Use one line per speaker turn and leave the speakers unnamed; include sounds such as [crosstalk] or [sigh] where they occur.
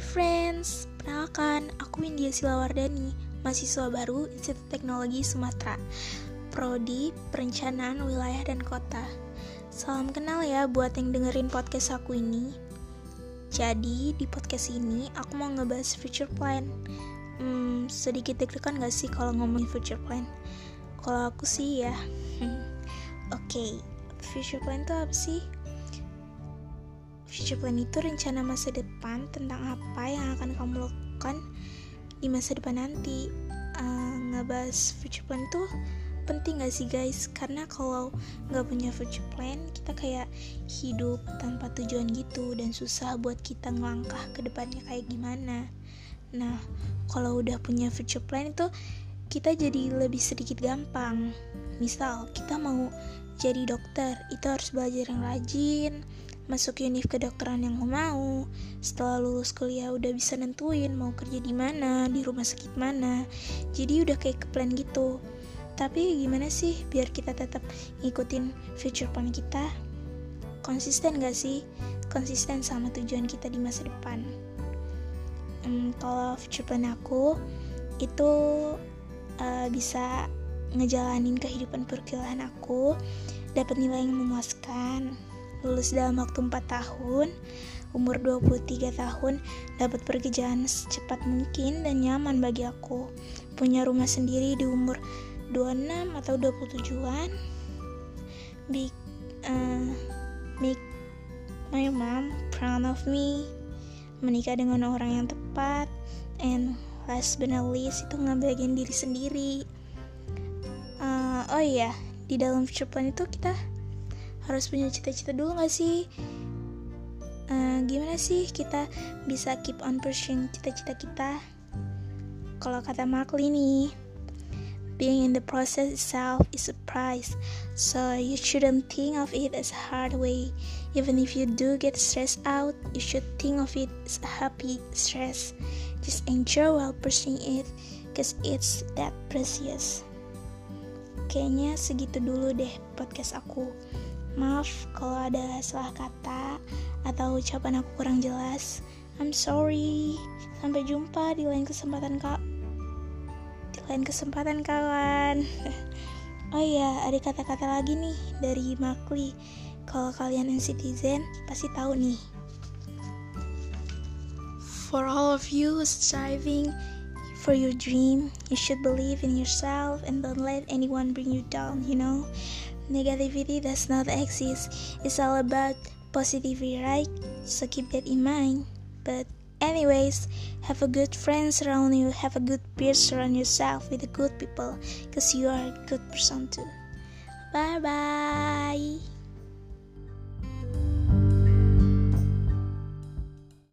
Friends, perkenalkan aku India Silawardani, mahasiswa baru Institut Teknologi Sumatera, Prodi Perencanaan Wilayah dan Kota. Salam kenal ya buat yang dengerin podcast aku ini. Jadi di podcast ini aku mau ngebahas future plan. Hmm, sedikit deg-degan gak sih kalau ngomongin future plan? Kalau aku sih ya, oke, okay, future plan itu apa sih? Future plan itu rencana masa depan tentang apa yang akan kamu lakukan di masa depan nanti. Uh, ngebahas future plan itu penting gak sih guys? Karena kalau nggak punya future plan, kita kayak hidup tanpa tujuan gitu dan susah buat kita ngelangkah ke depannya kayak gimana. Nah, kalau udah punya future plan itu kita jadi lebih sedikit gampang. Misal, kita mau jadi dokter, itu harus belajar yang rajin, masuk univ kedokteran yang mau setelah lulus kuliah udah bisa nentuin mau kerja di mana di rumah sakit mana. Jadi udah kayak ke plan gitu. Tapi gimana sih biar kita tetap ngikutin future plan kita? Konsisten gak sih? Konsisten sama tujuan kita di masa depan. Hmm, kalau future plan aku itu uh, bisa ngejalanin kehidupan perkuliahan aku dapat nilai yang memuaskan lulus dalam waktu 4 tahun, umur 23 tahun, dapat pergi jalan secepat mungkin dan nyaman bagi aku. Punya rumah sendiri di umur 26 atau 27-an. Big, uh, make my mom proud of me. Menikah dengan orang yang tepat. And last but not least, itu ngebagian diri sendiri. Uh, oh iya, di dalam plan itu kita harus punya cita-cita dulu gak sih? Uh, gimana sih kita bisa keep on pursuing cita-cita kita? Kalau kata Markley nih being in the process itself is a prize so you shouldn't think of it as a hard way. Even if you do get stressed out you should think of it as a happy stress. Just enjoy while pursuing it cause it's that precious. Kayaknya segitu dulu deh podcast aku Maaf kalau ada salah kata atau ucapan aku kurang jelas. I'm sorry. Sampai jumpa di lain kesempatan kak. Di lain kesempatan kawan. [laughs] oh iya, ada kata-kata lagi nih dari Makli. Kalau kalian citizen pasti tahu nih. For all of you striving for your dream, you should believe in yourself and don't let anyone bring you down, you know? Negativity does not exist. It's all about positivity, right? So keep that in mind. But anyways, have a good friends around you. Have a good peers surround yourself with the good people, cause you are a good person too. Bye bye.